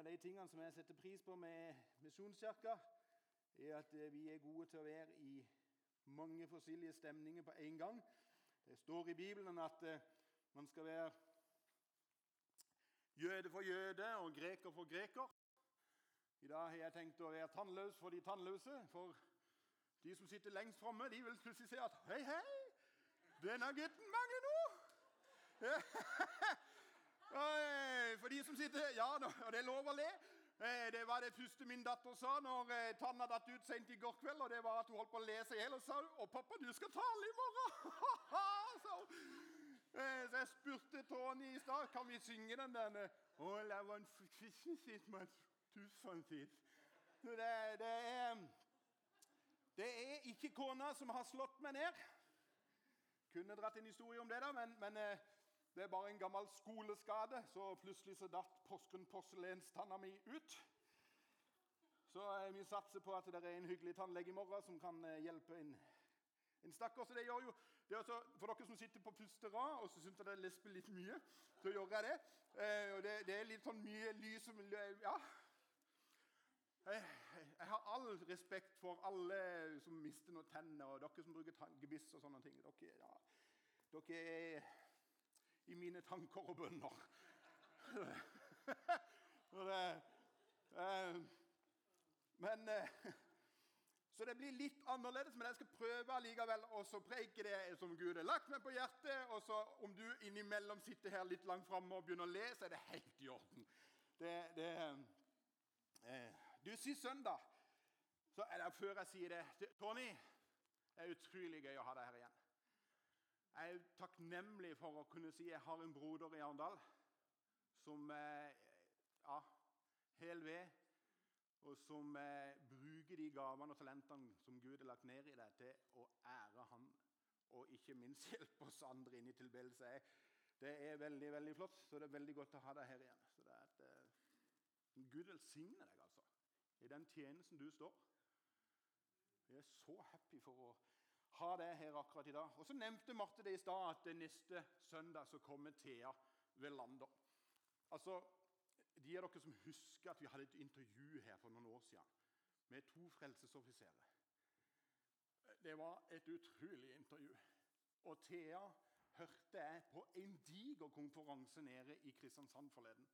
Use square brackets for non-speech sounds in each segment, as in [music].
av de tingene som jeg setter pris på med Misjonskirka, er at eh, vi er gode til å være i mange forskjellige stemninger på en gang. Det står i Bibelen at eh, man skal være jøde for jøde og greker for greker. I dag har jeg tenkt å være tannløs for de tannløse. For de som sitter lengst framme, de vil plutselig se at Hei, hei! Denne gutten mangler noe! [laughs] For de som sitter Ja, og det er lov å le. Eh, det var det første min datter sa når eh, tanna datt ut sent i går kveld. og det var at Hun holdt på å lese i hjel og sa «Å, 'Pappa, du skal tale i morgen!' [laughs] så, eh, så jeg spurte Tony i stad kan vi synge den der All I want for Christmas is my tusenfit. Det, det, er, det er ikke kona som har slått meg ned. Kunne dratt en historie om det, da, men, men det er bare en gammel skoleskade, så plutselig så datt Porsgrunn porselenstanna mi ut. Så eh, vi satser på at det er en hyggelig tannlege i morgen som kan eh, hjelpe en, en stakkar. Så det gjør jo, det er også, For dere som sitter på første rad og så syns det lesper litt mye, så gjør jeg det. Eh, og det, det, er litt sånn mye lys som Ja. Jeg, jeg, har all respekt for alle som mister noen tenner, og dere som bruker gebiss og sånne ting. Dere, ja, dere er i mine tanker og bønner. [laughs] Eh, men, eh, så det blir litt annerledes, men jeg skal prøve allikevel å preike det som Gud har lagt meg på hjertet. Og så om du innimellom sitter her litt langt framme og begynner å le, så er det helt i orden. Det, det, eh, du, Sist søndag så er det Før jeg sier det Tony, det er utrolig gøy å ha deg her igjen. Jeg er takknemlig for å kunne si jeg har en broder i Arendal som er ja, hel ved, og som eh, bruker de gavene og talentene som Gud har lagt ned i deg, til å ære Han og ikke minst [laughs] hjelpe oss andre inn i tilbedelse. Det er veldig veldig flott, så det er veldig godt å ha deg her igjen. Så det er et, eh, Gud velsigne deg altså, i den tjenesten du står. Jeg er så happy for å ha det her akkurat i dag. Og Så nevnte Marte det i stad at neste søndag så kommer Thea Velander. Altså, De av dere som husker at vi hadde et intervju her for noen år siden med to frelsesoffiserer. Det var et utrolig intervju. Og Thea hørte jeg på en diger konferanse nede i Kristiansand forleden.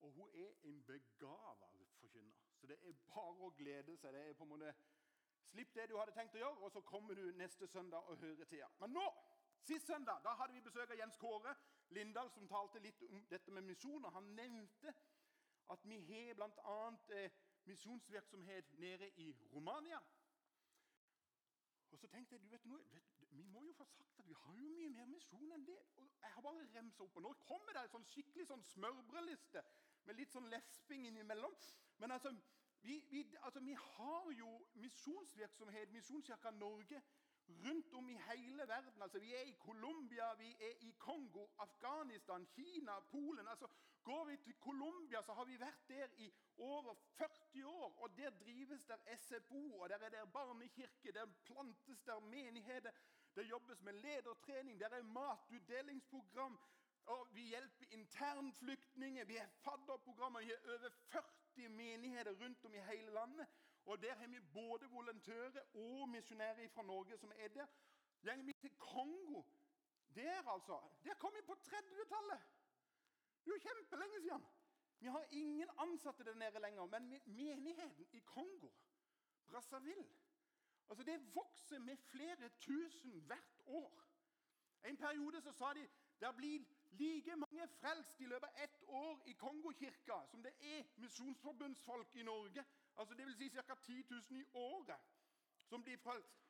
Og hun er en begava forkynner. Så det er bare å glede seg. Det er på en måte Slipp det du hadde tenkt å gjøre, og så kommer du neste søndag og hører til. Men nå, sist søndag da hadde vi besøk av Jens Kåre Lindahl, som talte litt om dette med misjon. og Han nevnte at vi har bl.a. Eh, misjonsvirksomhet nede i Romania. Og så tenkte jeg du vet noe, vi må jo få sagt at vi har jo mye mer misjon enn det. Og jeg har bare remsa opp, og Nå kommer det en sånn skikkelig sånn smørbrødliste med litt sånn lesping innimellom. Men altså, vi, vi, altså, vi har jo misjonsvirksomhet, Misjonskirka Norge, rundt om i hele verden. Altså, vi er i Colombia, vi er i Kongo, Afghanistan, Kina, Polen. Altså, går vi til Colombia, så har vi vært der i over 40 år. og Der drives der SFO, og der er der barnekirke, der plantes der menigheter. Det jobbes med ledertrening, der er matutdelingsprogram. Og vi hjelper internflyktninger, vi har fadderprogrammer, vi har over 40 menigheter rundt om i hele landet. Og Der har vi både volontører og misjonærer fra Norge som er der. Går vi til Kongo Der altså, der kom vi på 30-tallet! Det er jo kjempelenge siden. Vi har ingen ansatte der nede lenger, men menigheten i Kongo, Brazzaville altså Det vokser med flere tusen hvert år. En periode så sa de der blir like mange frelst i løpet av ett år i Kongokirka som det er misjonsforbundsfolk i Norge. Altså vil si ca. 10 000 i året som blir frelst.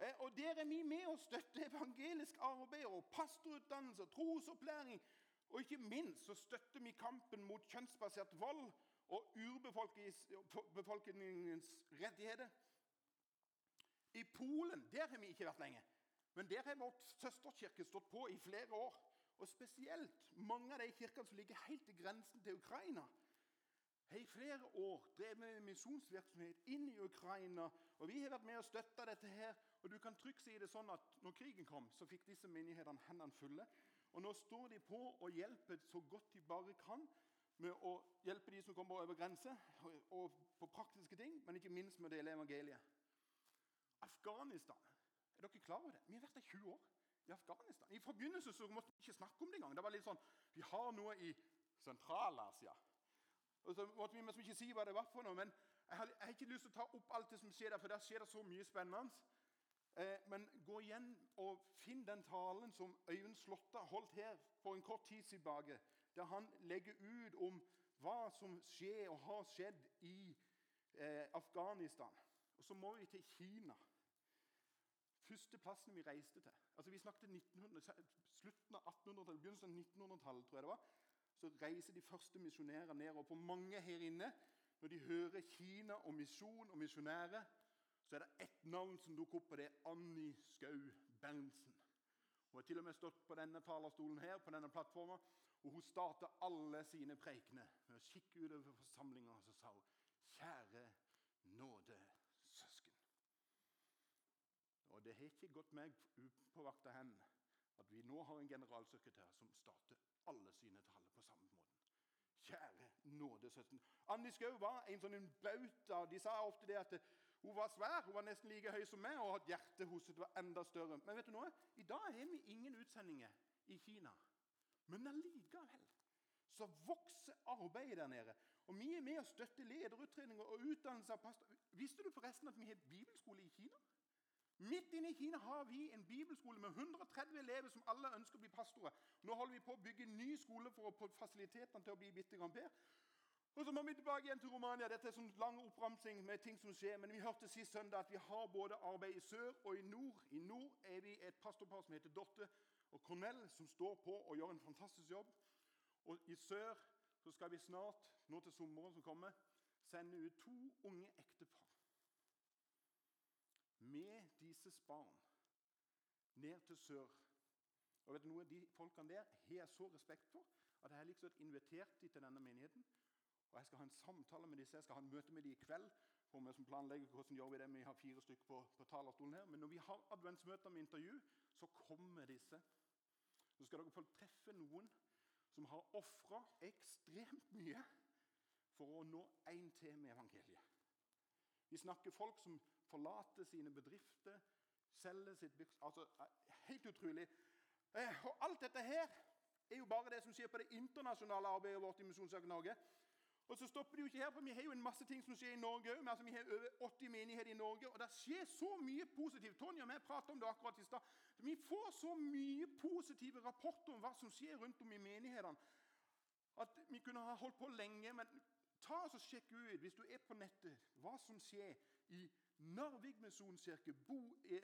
Eh, og Der er vi med og støtter evangelisk arbeid og pastorutdannelse trosopplæring. Og ikke minst så støtter vi kampen mot kjønnsbasert vold og urbefolkningens rettigheter. I Polen der har vi ikke vært lenge, men der har vårt søsterkirke stått på i flere år. Og spesielt mange av de kirkene som ligger helt til grensen til Ukraina, har i flere år drevet med misjonsvirksomhet inn i Ukraina. og Vi har vært med og støtta dette. her, og du kan trygt si det sånn at når krigen kom, så fikk disse menighetene hendene fulle. Og Nå står de på og hjelper så godt de bare kan. med å hjelpe de som kommer over grense, og, og på praktiske ting, men ikke minst med å dele evangeliet. Afghanistan. Er dere klar over det? Vi har vært der 20 år i Afghanistan. I forbindelse så måtte vi ikke snakke om det engang. Det var litt sånn, Vi har noe i Sentral-Asia. Og så måtte vi ikke si hva det var for noe. Men jeg har, jeg har, ikke lyst til å ta opp alt det som skjer der, for der skjer det så mye spennende. Eh, men gå igjen og finn den talen som Øyvind Slåtta holdt her for en kort tid tilbake, der han legger ut om hva som skjer og har skjedd i eh, Afghanistan. Og så må vi til Kina. Førsteplassen vi reiste til altså Vi snakket 1900, slutten av 1800-tallet, begynnelsen av 1900-tallet. tror jeg det var, Så reiser de første misjonærer nedover. På mange her inne, når de hører Kina og misjon og misjonærer, så er det ett navn som dukker opp, og det er Annie Skau Berntsen. Hun har til og med stått på denne talerstolen her, på denne plattformen, og hun starter alle sine preikener med å kikke utover forsamlinga og så sa hun, Kjære nåde. Og det har ikke gått meg upåvakta hen at vi nå har en generalsekretær som starter alle sine taler på samme måte. Kjære nåde, søsken. Annie Skau var en sånn bauta. De sa ofte det at hun var svær, hun var nesten like høy som meg, og at hjertet hennes var enda større. Men vet du noe? i dag har vi ingen utsendinger i Kina. Men allikevel så vokser arbeidet der nede. Og Vi er med og støtter lederutredninger og utdannelse av pastor. Visste du forresten at vi har bibelskole i Kina? Midt inne i Kina har vi en bibelskole med 130 elever som alle ønsker å bli pastorer. Nå holder vi på å bygge en ny skole for å få fasilitetene til å bli bitte grann. Og så må vi tilbake igjen til Romania. Dette er sånn lang oppramsing med ting som skjer. Men vi hørte sist søndag at vi har både arbeid i sør og i nord. I nord er vi et pastorpar som heter Dotte og Cornell, som står på og gjør en fantastisk jobb. Og i sør så skal vi snart, nå til sommeren som kommer, sende ut to unge ektepar med deres barn ned til sør. Og vet du noe, De folkene der har jeg så respekt for at jeg har liksom invitert dem til denne menigheten. Og Jeg skal ha en samtale med disse, jeg skal ha en møte med dem i kveld. for vi som planlegger hvordan gjør Vi det, vi har fire stykker på, på talerstolen her. Men når vi har adventsmøter med intervju, så kommer disse. Så skal dere få treffe noen som har ofra ekstremt mye for å nå én til med evangeliet. Vi snakker folk som forlater sine bedrifter, selger sitt byks... altså, Helt utrolig. Eh, og alt dette her er jo bare det som skjer på det internasjonale arbeidet vårt i Misjonssaken Norge. Og så stopper det jo ikke her, for Vi har jo en masse ting som skjer i Norge òg. Altså, vi har over 80 menigheter i Norge, og det skjer så mye positivt. Tonje og jeg pratet om det akkurat i stad. Vi får så mye positive rapporter om hva som skjer rundt om i menighetene, at vi kunne ha holdt på lenge. Men ta og sjekk ut, hvis du er på nettet, hva som skjer i Narvik misjonskirke,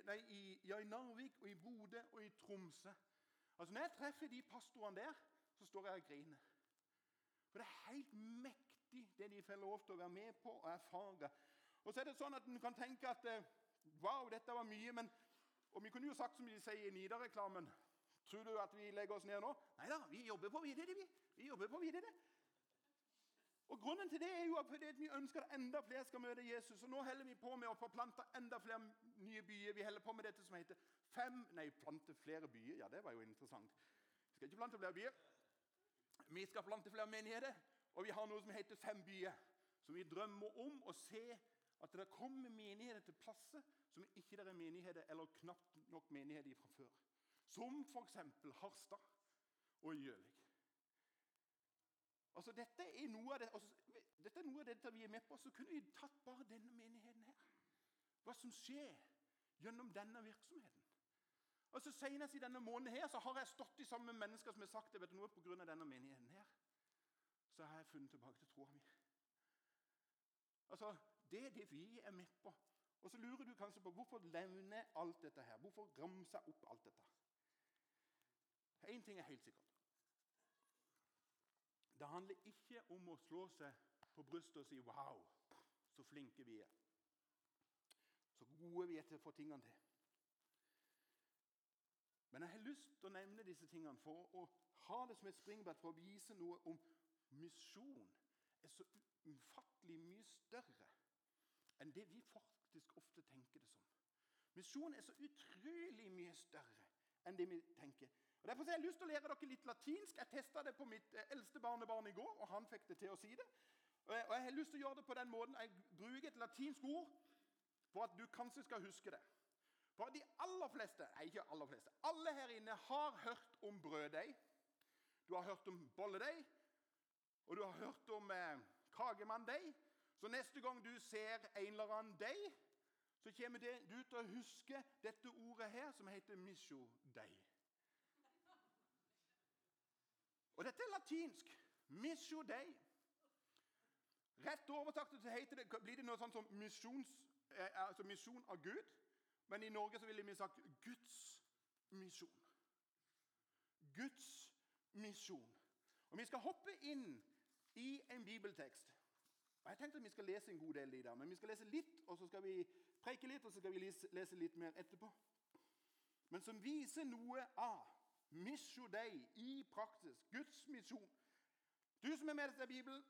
nei, i, ja, i Narvik og i Bodø og i Tromsø. Altså, Når jeg treffer de pastorene der, så står jeg og griner. For det er helt mektig, det de får lov til å være med på og erfare. Og så er det sånn at En kan tenke at eh, wow, dette var mye. men, Og vi kunne jo sagt som de sier i Nidar-reklamen Tror du at vi legger oss ned nå? Nei da, vi jobber på videre. Vi, vi jobber på videre. Og Grunnen til det er jo at vi ønsker at enda flere skal møte Jesus. og Nå holder vi på med å forplante enda flere nye byer. Vi holder på med dette som heter fem, nei, plante flere byer. Ja, det var jo interessant. Vi skal ikke plante flere byer. Vi skal plante flere menigheter. Og vi har noe som heter Fem byer. Som vi drømmer om å se at det kommer menigheter til plasser som ikke er menigheter eller knapt nok menigheter fra før. Som f.eks. Harstad og Gjøvik. Altså, dette, er noe av det, altså, dette er noe av det vi er med på. Så kunne vi tatt bare denne menigheten her. Hva som skjer gjennom denne virksomheten. Altså, Senest i denne måneden her, så har jeg stått i sammen med mennesker som har sagt det vet du noe på grunn av denne menigheten her. Så har jeg funnet tilbake til troa mi. Altså, Det er det vi er med på. Og så lurer du kanskje på hvorfor levner alt dette her? Hvorfor ramse opp alt dette? Én ting er helt sikkert. Det handler ikke om å slå seg på brystet og si 'wow, så flinke vi er'. Så gode vi er til å få tingene til. Men jeg har lyst til å nevne disse tingene for å ha det som et springbrett for å vise noe om misjon er så ufattelig mye større enn det vi faktisk ofte tenker det som. Misjon er så utrolig mye større enn det vi tenker. Og Derfor har jeg lyst til å lære dere litt latinsk. Jeg testa det på mitt eh, eldste barnebarn i går, og han fikk det til å si det. Og jeg har lyst til å gjøre det på den måten. Jeg bruker et latinsk ord for at du kanskje skal huske det. For de aller fleste, nei ikke aller fleste, alle her inne har hørt om brøddeig. Du har hørt om bolledeig, og du har hørt om eh, kagemanndeig. Så neste gang du ser en eller annen deig, så kommer det, du til å huske dette ordet her, som heter 'misjo dei'. Og dette er latinsk. 'Misjo dei'. Rett oversagt så heter det, blir det noe sånt som misjons, eh, altså misjon av Gud. Men i Norge så ville vi sagt Guds misjon. Guds misjon. Og Vi skal hoppe inn i en bibeltekst. Og Jeg tenkte at Vi skal lese en god del i dag, men vi skal lese litt, og så skal vi preike litt, og så skal vi lese litt mer etterpå. Men som viser noe av misjo deg i praksis. Guds misjon. Du som er med deg til Bibelen,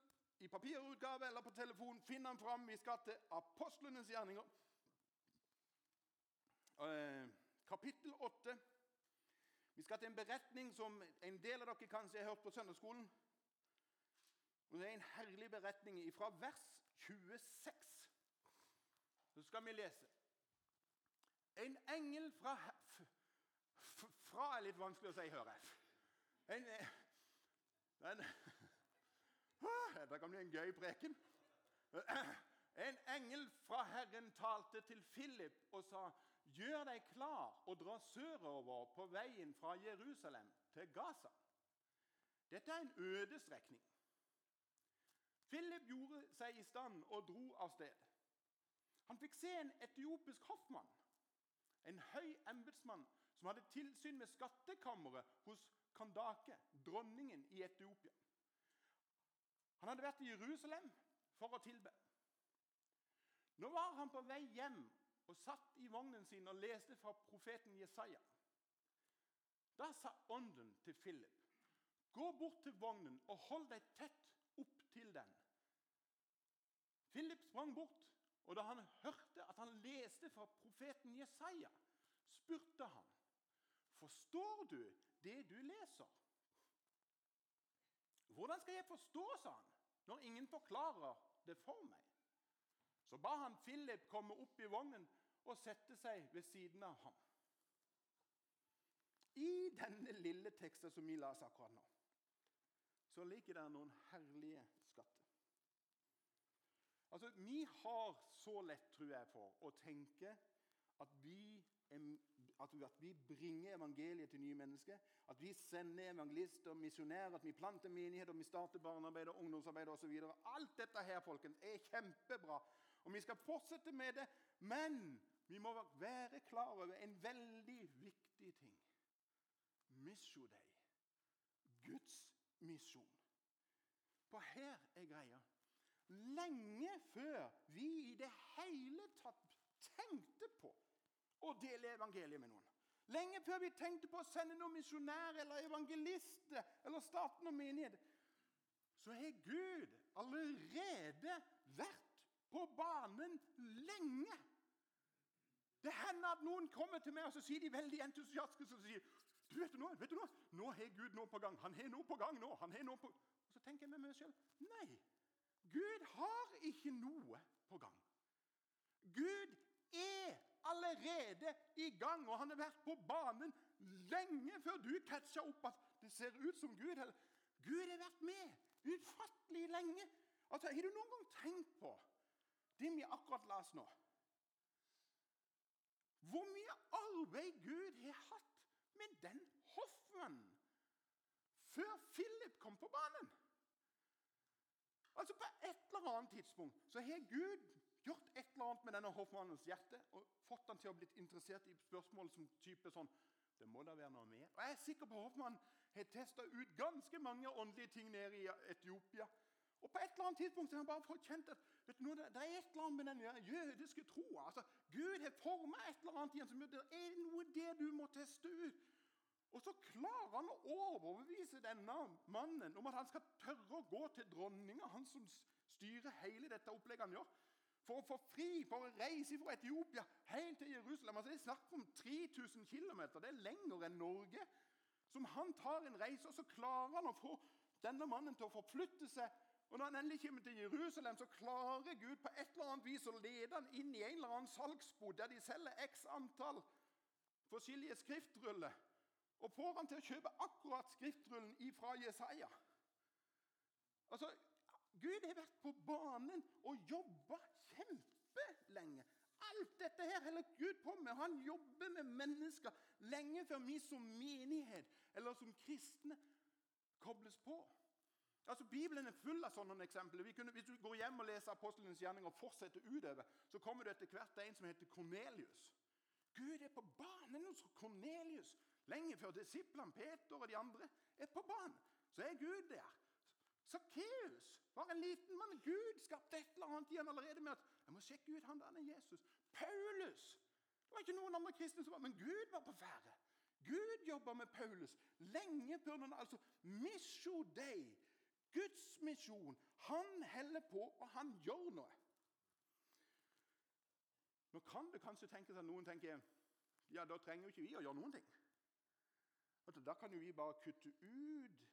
i papirutgave eller på telefon, finn den fram. Vi skal til apostlenes gjerninger. Eh, kapittel 8. Vi skal til en beretning som en del av dere kanskje har hørt på søndagsskolen. Det er en herlig beretning fra vers 26. Så skal vi lese. En engel fra Fra er litt vanskelig å si, hører jeg. En, en, [laughs] det kan bli en gøy preken. En engel fra Herren talte til Philip og sa:" Gjør deg klar og dra sørover på veien fra Jerusalem til Gaza. Dette er en ødestrekning. Philip gjorde seg i stand og dro av sted. Han fikk se en etiopisk hoffmann, en høy embetsmann som hadde tilsyn med skattkammeret hos Kandake, dronningen i Etiopia. Han hadde vært i Jerusalem for å tilbe. Nå var han på vei hjem og satt i vognen sin og leste fra profeten Jesaja. Da sa ånden til Philip, 'Gå bort til vognen og hold deg tett opp til den.' Philip sprang bort, og da han hørte at han leste fra profeten Jesaja, spurte han, 'Forstår du det du leser?' 'Hvordan skal jeg forstå', sa han, 'når ingen forklarer det for meg?' Så ba han Philip komme opp i vognen og sette seg ved siden av ham. I denne lille teksten som vi las akkurat nå, så ligger det noen herlige. Altså, Vi har så lett, tror jeg, for å tenke at vi, at vi bringer evangeliet til nye mennesker. At vi sender evangelister og misjonærer, at vi planter menigheter, vi starter barnearbeid og ungdomsarbeid osv. Alt dette her folkens, er kjempebra. Og vi skal fortsette med det, men vi må være klar over en veldig viktig ting. Misjo deg. Guds misjon. For her er greia. Lenge før vi i det hele tatt tenkte på å dele evangeliet med noen. Lenge før vi tenkte på å sende noen misjonærer eller evangelister eller starte noen menighet, så har Gud allerede vært på banen lenge. Det hender at noen kommer til meg og så sier de veldig entusiastiske så sier, du vet du noe, vet du noe? Nå har Gud noe på gang. Han har noe på gang nå. han har noe på... Og Så tenker jeg med meg selv nei, Gud har ikke noe på gang. Gud er allerede i gang, og han har vært på banen lenge før du catcha opp at det ser ut som Gud. Gud har vært med utfattelig lenge. Altså, Har du noen gang tenkt på det vi akkurat la oss nå. Hvor mye arbeid Gud har hatt med den hoffmannen før Philip kom på banen. Altså På et eller annet tidspunkt så har Gud gjort et eller annet med denne hoffmannens hjerte og fått han til å bli interessert i spørsmål som type sånn Det må da være noe mer. Og Jeg er sikker på at Hoffmann har testa ut ganske mange åndelige ting nede i Etiopia. Og På et eller annet tidspunkt har han bare fått kjent at vet du, det er et eller annet med den jødiske troa. Altså, Gud har forma et eller annet igjen som det er noe det du må teste ut. Og så klarer han å overbevise denne mannen om at han skal tørre å gå til dronninga, han som styrer hele dette opplegget han gjør, for å få fri, for å reise fra Etiopia helt til Jerusalem. Altså, Det er snakk om 3000 km. Det er lenger enn Norge. Som han tar en reise, og så klarer han å få denne mannen til å forflytte seg. Og Når han endelig kommer til Jerusalem, så klarer Gud på et eller annet vis å lede han inn i en eller annen salgsbod der de selger x antall forskjellige skriftruller, og får han til å kjøpe akkurat skriftrullen fra Jesaja. Altså, Gud har vært på banen og jobba kjempelenge. Alt dette her holder Gud på med. Han jobber med mennesker lenge før vi som menighet eller som kristne kobles på. Altså, Bibelen er full av sånne eksempler. Kunne, hvis du går hjem og leser Apostelens gjerning og fortsetter utover, så kommer du etter hvert en som heter Kornelius. Gud er på banen hos Kornelius. Lenge før disiplene Peter og de andre er på banen, så er Gud der. Sakkeus var en liten mann. Gud skapte et eller annet igjen allerede med at jeg må sjekke ut han der Jesus. Paulus! Det var ikke noen andre kristne som var Men Gud var på ferde. Gud jobba med Paulus lenge før noen altså, Mission Day, Guds misjon. Han holder på, og han gjør noe. Nå kan det kanskje tenkes at noen tenker ja, da trenger jo ikke vi å gjøre noen ting. Altså, da kan jo vi bare kutte ut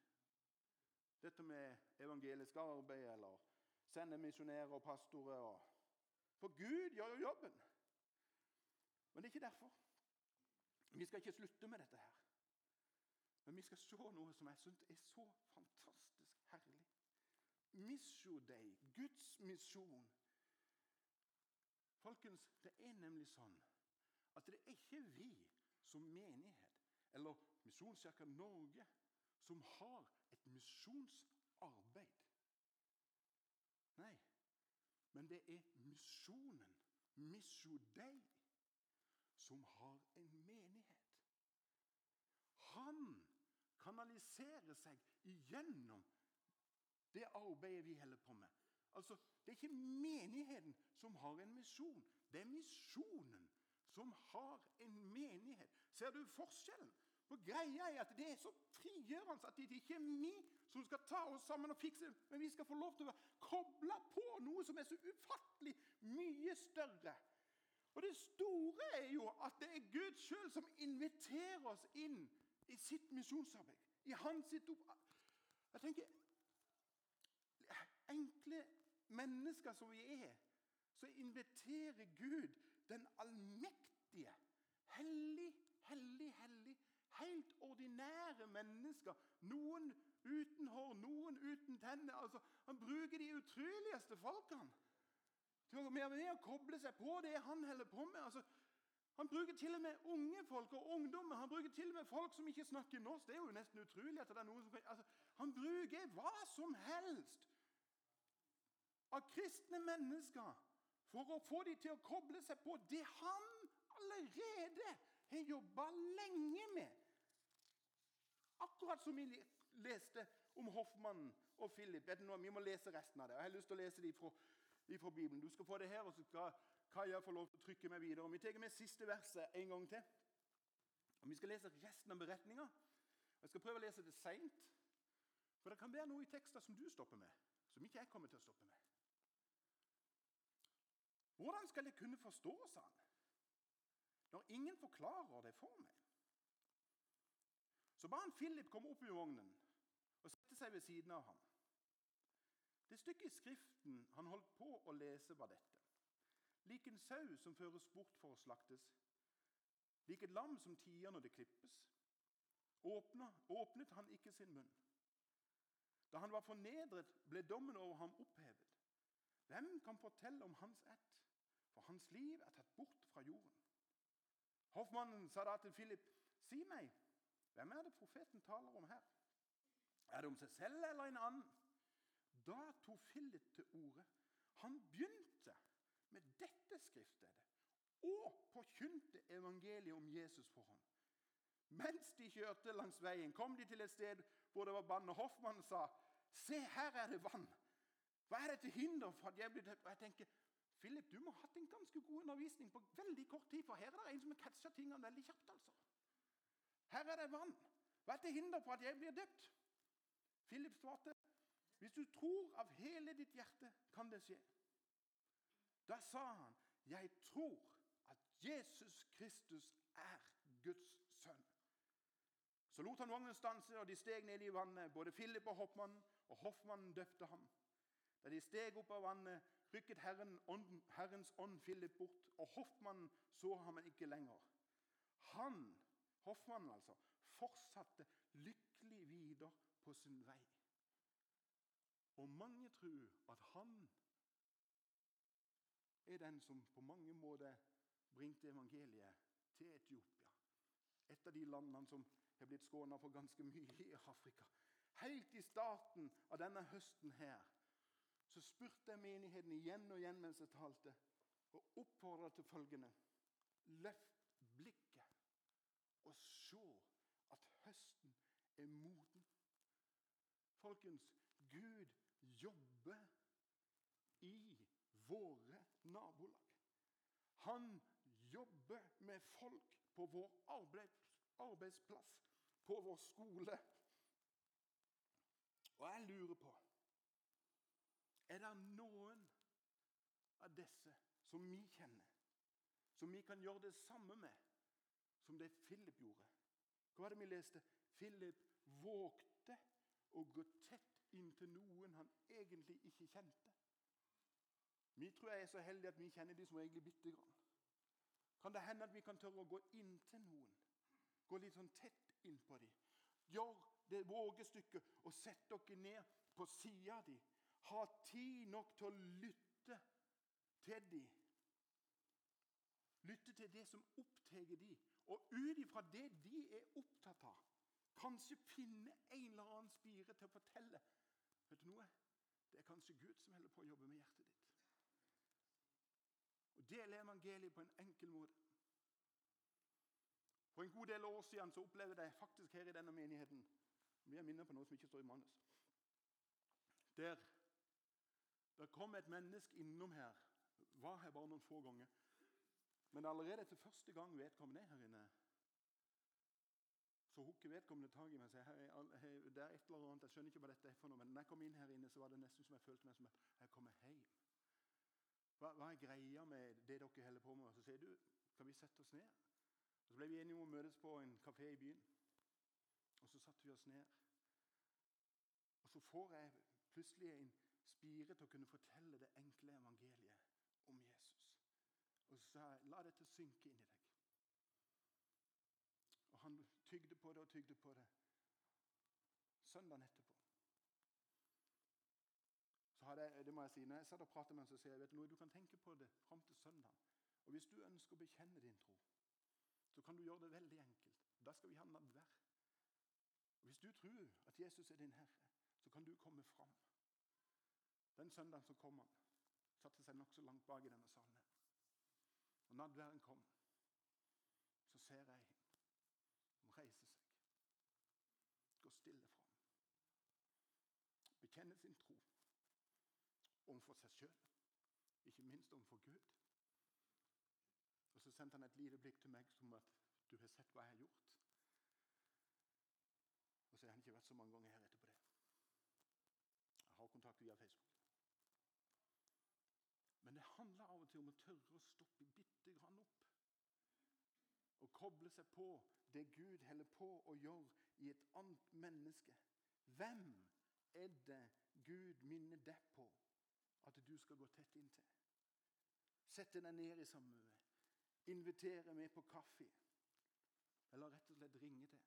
dette med evangelisk arbeid eller sende misjonærer og pastorer. Og... For Gud gjør jo jobben. Men det er ikke derfor. Vi skal ikke slutte med dette her. Men vi skal se noe som jeg syns er så fantastisk herlig. Misjo deg, Guds misjon. Folkens, det er nemlig sånn at det er ikke vi som menighet eller Misjonskirka Norge som har et misjonsarbeid. Nei, men det er misjonen, Missodei, som har en menighet. Han kanaliserer seg igjennom det arbeidet vi holder på med. Altså, Det er ikke menigheten som har en misjon. Det er misjonen som har en menighet. Ser du forskjellen? For greia er at Det er så frigjørende at det ikke er vi som skal ta oss sammen og fikse det, men vi skal få lov til å koble på noe som er så ufattelig mye større. Og Det store er jo at det er Gud sjøl som inviterer oss inn i sitt misjonsarbeid. I hans sitt opp... Jeg tenker Enkle mennesker som vi er, så inviterer Gud den allmektige, hellig, hellig, hellig Helt ordinære mennesker. Noen uten hår, noen uten tenner. Altså, han bruker de utroligste folkene til å koble seg på det han holder på med. Altså, han bruker til og med unge folk og ungdommer. Han bruker til og med folk som ikke snakker norsk. Det er jo nesten utrolig at det er noen som altså, Han bruker hva som helst av kristne mennesker for å få dem til å koble seg på det han allerede har jobba lenge med. Akkurat som vi leste om hoffmannen og Philip. Vi må lese resten av det. Jeg har lyst til å lese det fra, Bibelen. Du skal få det her, og så skal Kaja få lov til å trykke meg videre. Vi tar med siste verset en gang til. Og Vi skal lese resten av beretninga. Jeg skal prøve å lese det seint. For det kan være noe i tekster som du stopper med, som ikke jeg kommer til å stoppe med. Hvordan skal jeg kunne forstå, sa han, når ingen forklarer det for meg? Så ba han Philip komme opp i vognen og sette seg ved siden av ham. Det stykket i Skriften han holdt på å lese, var dette. Lik en sau som føres bort for å slaktes, lik et lam som tier når det klippes, Åpnet, åpnet han ikke sin munn. Da han var fornedret, ble dommen over ham opphevet. Hvem kan fortelle om hans ett? For hans liv er tatt bort fra jorden. Hoffmannen sa da til Philip, si meg, hvem er det profeten taler om her? Er det om seg selv eller en annen? Da tok Philip til orde. Han begynte med dette skriftstedet og forkynte evangeliet om Jesus for ham. Mens de kjørte langs veien, kom de til et sted hvor det var vann. Og Hoffmann sa, 'Se, her er det vann.' Hva er det til hinder for at jeg blir døpt? Og jeg tenker, Philip, du må ha hatt en ganske god undervisning på veldig kort tid, for her er det en som har catcha tingene veldig kjapt. altså. Her er det vann. Hva er til hinder for at jeg blir døpt? Philip svarte, hvis du tror av hele ditt hjerte, kan det skje. Da sa han, jeg tror at Jesus Kristus er Guds sønn. Så lot han vognen stanse, og de steg ned i vannet, både Philip og hoffmannen, og hoffmannen døpte ham. Da de steg opp av vannet, rykket Herren, Herrens ånd Philip bort, og hoffmannen så ham ikke lenger. Han, hoffmannen altså, fortsatte lykkelig videre på sin vei. Og mange tror at han er den som på mange måter bringte evangeliet til Etiopia. Et av de landene som har blitt skåna for ganske mye i Afrika. Helt i starten av denne høsten her så spurte jeg menigheten igjen og igjen mens jeg talte, og oppfordra til følgende Løft og se at høsten er moden. Folkens, Gud jobber i våre nabolag. Han jobber med folk på vår arbeidsplass, på vår skole. Og jeg lurer på Er det noen av disse som vi kjenner, som vi kan gjøre det samme med som det Philip gjorde? Hva var det vi leste? Philip vågte å gå tett inntil noen han egentlig ikke kjente. Vi tror jeg er så heldige at vi kjenner de som egentlig bitte grann. Kan det hende at vi kan tørre å gå inn til noen? Gå litt sånn tett innpå dem. Gjør det vågestykket og sett dere ned på sida di. Ha tid nok til å lytte til dem. Lytte til det som opptar de, Og ut ifra det de er opptatt av, kanskje finne en eller annen spire til å fortelle. Vet du noe? Det er kanskje Gud som holder på å jobbe med hjertet ditt. Og Dele evangeliet på en enkel måte. For en god del år siden så opplevde jeg faktisk her i denne menigheten Vi er minnet på noe som ikke står i manus. Der det kom et menneske innom her. Var her bare noen få ganger. Men allerede etter første gang vedkommende er her inne, så hooker vedkommende tak i meg og sier det er et eller annet, jeg skjønner ikke hva dette er for noe, men når jeg kom inn her inne, så var det nesten som jeg følte meg som jeg kommer hjem. Hva, hva, er greia med det dere holder på med? Så sier du, kan vi sette oss ned? Og Så ble vi enige om å møtes på en kafé i byen. Og så satte vi oss ned. Og så får jeg plutselig en spire til å kunne fortelle det enkle evangeliet. Og så sa jeg, la dette synke inn i deg. Og han tygde på det og tygde på det. Søndagen etterpå så hadde jeg, det må jeg si, når jeg satt og pratet med ham, så sier jeg vet du noe, du kan tenke på det fram til søndag. Og Hvis du ønsker å bekjenne din tro, så kan du gjøre det veldig enkelt. Da skal vi ha nadvær. Og Hvis du tror at Jesus er din Herre, så kan du komme fram. Den søndagen så kom han. Satte seg nokså langt bak i denne salen. Og nadværen kom. Så ser jeg ham reiser seg. Gå stille fram. bekjenner sin tro overfor seg sjøl, ikke minst overfor Gud. Og Så sendte han et lite blikk til meg som at du har sett hva jeg har gjort. Og så har han ikke vært så mange ganger her etterpå det. Jeg har kontakt via Facebook. Men det handler av og til om å tørre å stoppe bitte grann opp. Og koble seg på det Gud holder på å gjøre i et annet menneske. Hvem er det Gud minner deg på at du skal gå tett inntil. Sette deg ned i samme med. Invitere med på kaffe. Eller rett og slett ringe til.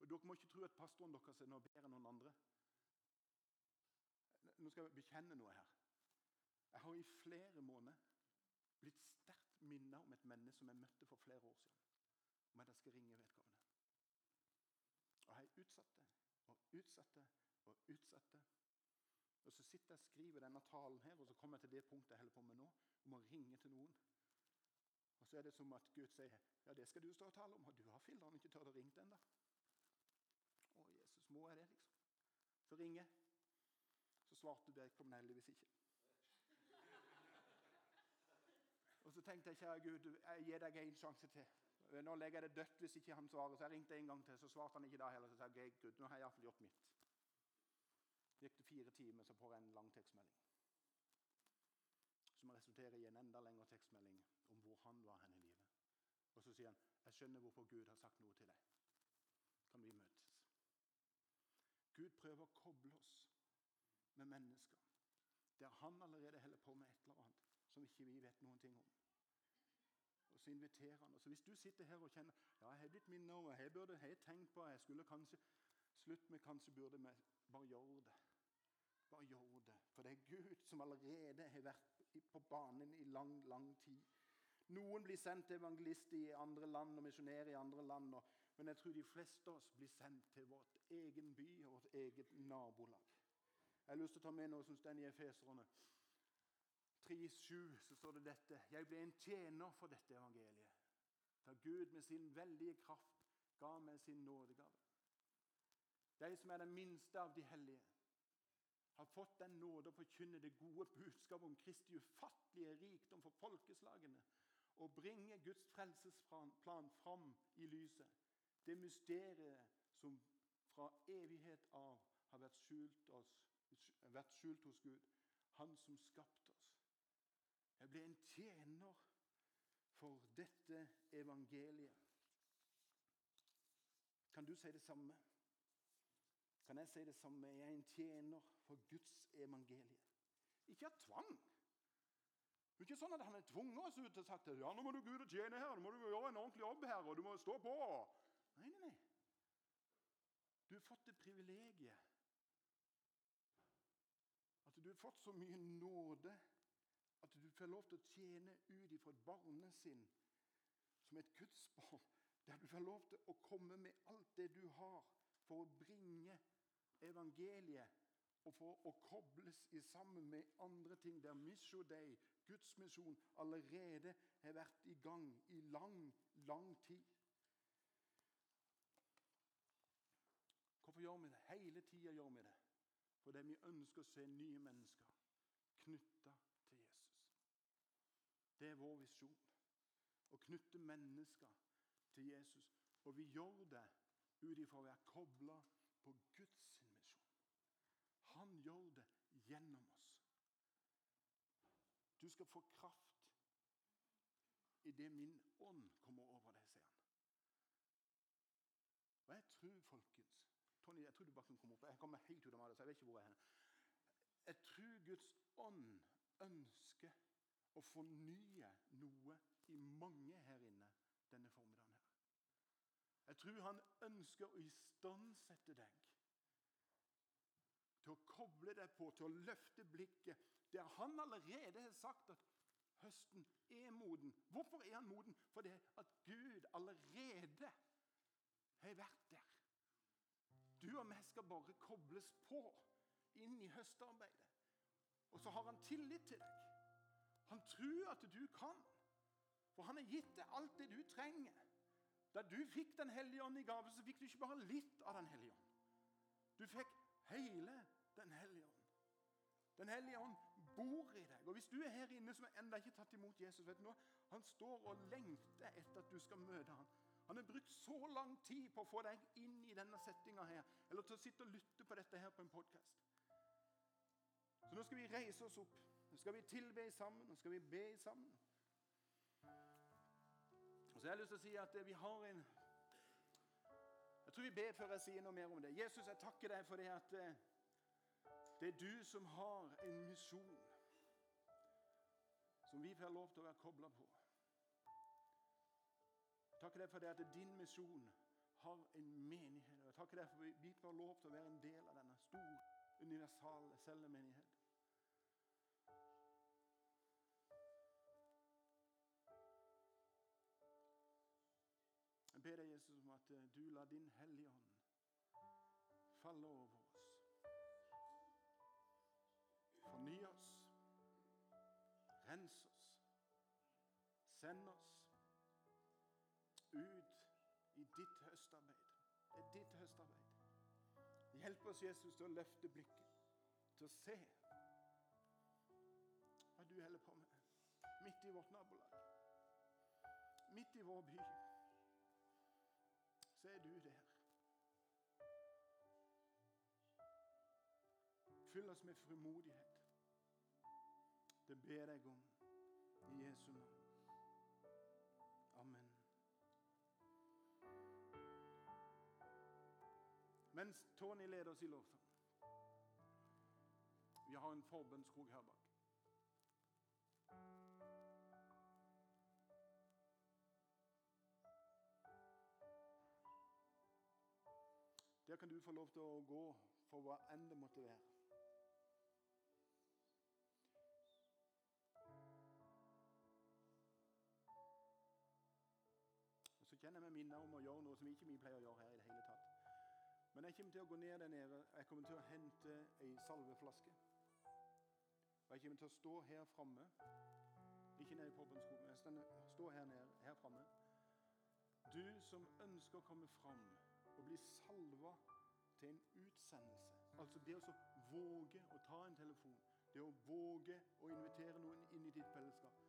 Og Dere må ikke tro at pastoren deres er noe bedre enn noen andre. Nå skal jeg bekjenne noe her. Jeg har i flere måneder blitt sterkt minnet om et menneske som jeg møtte for flere år siden. Om at jeg skal ringe vedkommende. Og jeg utsatte og utsatte og utsatte. Og Så sitter jeg og skriver denne talen her, og så kommer jeg til det punktet jeg holder på med nå, om å ringe til noen. Og Så er det som at Gud sier ja, det skal du stå og tale om. Og du har filler'n ikke turt å ringe ennå. Å, Jesus, må jeg det, liksom? Så ringer jeg. Så svarte vedkommende heldigvis ikke. Og så tenkte jeg, kjære Gud, jeg gir deg en sjanse til. Nå legger jeg det dødt hvis ikke han svarer. Så jeg ringte en gang til, så svarte han ikke da heller. Så sa jeg, Gud, nå har jeg iallfall gjort mitt. Gikk det fire timer, så får jeg en lang tekstmelding. Som resulterer i en enda lengre tekstmelding om hvor han var hen i livet. Og så sier han jeg skjønner hvorfor Gud har sagt noe til deg. kan vi møtes. Gud prøver å koble oss med mennesker der han allerede holder på med et eller annet som ikke vi vet noen ting om. Og så inviterer han. Og så Hvis du sitter her og kjenner ja, jeg har blitt minnet om, jeg burde jeg tenkt på, jeg skulle kanskje slutt med kanskje burde med, bare gjøre det. Bare gjør det. For det er Gud som allerede har vært på banen i lang, lang tid. Noen blir sendt til evangelister i andre land og misjonærer i andre land. Men jeg tror de fleste av oss blir sendt til vårt egen by og vårt eget nabolag. Jeg har lyst til å ta med noe som står i Efeserene. 3,7 så står det dette. Jeg ble en tjener for dette evangeliet. Da Gud med sin veldige kraft ga meg sin nådegave. De som er den minste av de hellige, har fått den nåde å forkynne det gode budskapet om Kristi ufattelige rikdom for folkeslagene og bringe Guds frelsesplan fram i lyset. Det mysteriet som fra evighet av har vært skjult, oss, vært skjult hos Gud, Han som skapte oss. Jeg ble en tjener for dette evangeliet. Kan du si det samme? Kan jeg si det samme? Jeg er en tjener for Guds evangelie. Ikke av tvang. Det er ikke sånn at han har tvunget oss ut og sagt ja, nå må du gå ut og tjene her, nå må du gjøre en ordentlig jobb her, og du må stå på. Nei, nei, nei. Du har fått det privilegiet at du har fått så mye nåde at du får lov til å tjene ut ifra et barnesinn som et gudsbarn, der du får lov til å komme med alt det du har, for å bringe evangeliet og for å kobles i sammen med andre ting der Mission Day, Guds misjon, allerede har vært i gang i lang, lang tid. Hvorfor gjør vi det? Hele tida gjør vi det. Fordi vi ønsker å se nye mennesker knytta. Det er vår visjon. Å knytte mennesker til Jesus. Og vi gjør det ut ifra å være kobla på Guds misjon. Han gjør det gjennom oss. Du skal få kraft idet min ånd kommer over deg, sier han. Og jeg tror, folkens Tony, jeg tror du bare kan komme opp. Jeg kommer helt ut av meg, så jeg vet ikke hvor jeg er. Jeg tror Guds ånd ønsker å fornye noe i mange her inne denne formiddagen. her. Jeg tror han ønsker å istandsette deg til å koble deg på, til å løfte blikket. Der han allerede har sagt at høsten er moden. Hvorfor er han moden? Fordi at Gud allerede har vært der. Du og vi skal bare kobles på inn i høstarbeidet. Og så har han tillit til deg. Han tror at du kan. For han har gitt deg alt det du trenger. Da du fikk Den hellige ånd i gave, så fikk du ikke bare litt av Den hellige ånd. Du fikk hele Den hellige ånd. Den hellige ånd bor i deg. Og Hvis du er her inne som ennå ikke tatt imot Jesus vet du noe? Han står og lengter etter at du skal møte ham. Han har brukt så lang tid på å få deg inn i denne settinga her, eller til å sitte og lytte på dette her på en podkast. Så nå skal vi reise oss opp. Nå skal vi tilbe sammen, nå skal vi be sammen. Og så har jeg lyst til å si at vi har en Jeg tror vi ber før jeg sier noe mer om det. Jesus, jeg takker deg for det at eh, det er du som har en misjon som vi får lov til å være kobla på. Jeg takker deg for det at din misjon har en menighet. Jeg takker deg for at vi får lov til å være en del av denne store, universale cellemenighet. Ber deg, Jesus, om at eh, du lar din Hellige Ånd falle over oss. Forny oss. Rens oss. Send oss ut i ditt høstarbeid. Det er ditt høstarbeid. Hjelp oss, Jesus, til å løfte blikket, til å se hva du holder på med midt i vårt nabolag, midt i vår by så er du der. Fyll oss med frimodighet. Det ber jeg om i Jesu navn. Amen. Mens Tony leder oss i lovsang. Vi har en forbønnskrok her bak. Der kan du få lov til å gå for hva enn det måtte være. Og Så kjenner jeg meg minnet om å gjøre noe som ikke vi pleier å gjøre her. i det hele tatt. Men jeg kommer til å gå ned der nede. Jeg kommer til å hente ei salveflaske. Og jeg kommer til å stå her framme. Ikke nede i forbundsskolen, men jeg står her nede, her framme. Du som ønsker å komme fram og bli salva til en utsendelse. Altså det å våge å ta en telefon. Det å våge å invitere noen inn i ditt fellesskap.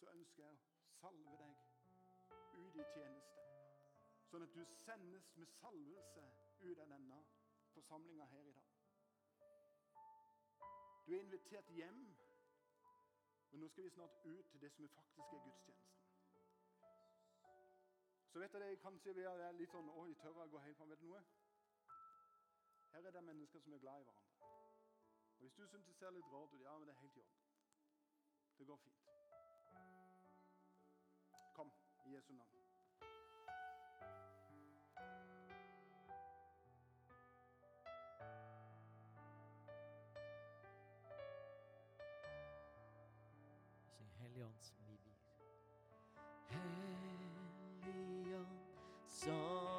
Så ønsker jeg å salve deg ut i tjeneste. Sånn at du sendes med salvelse ut av denne forsamlinga her i dag. Du er invitert hjem, men nå skal vi snart ut til det som faktisk er gudstjenesten. Så vet det, kanskje vi er litt sånn Oi, tør jeg gå helt fram? Vet du noe? Her er det mennesker som er glad i hverandre. Og Hvis du syns det ser litt rart ut, ja, men det er helt i orden. Det går fint. Kom i Jesu navn. Syng Helligånd som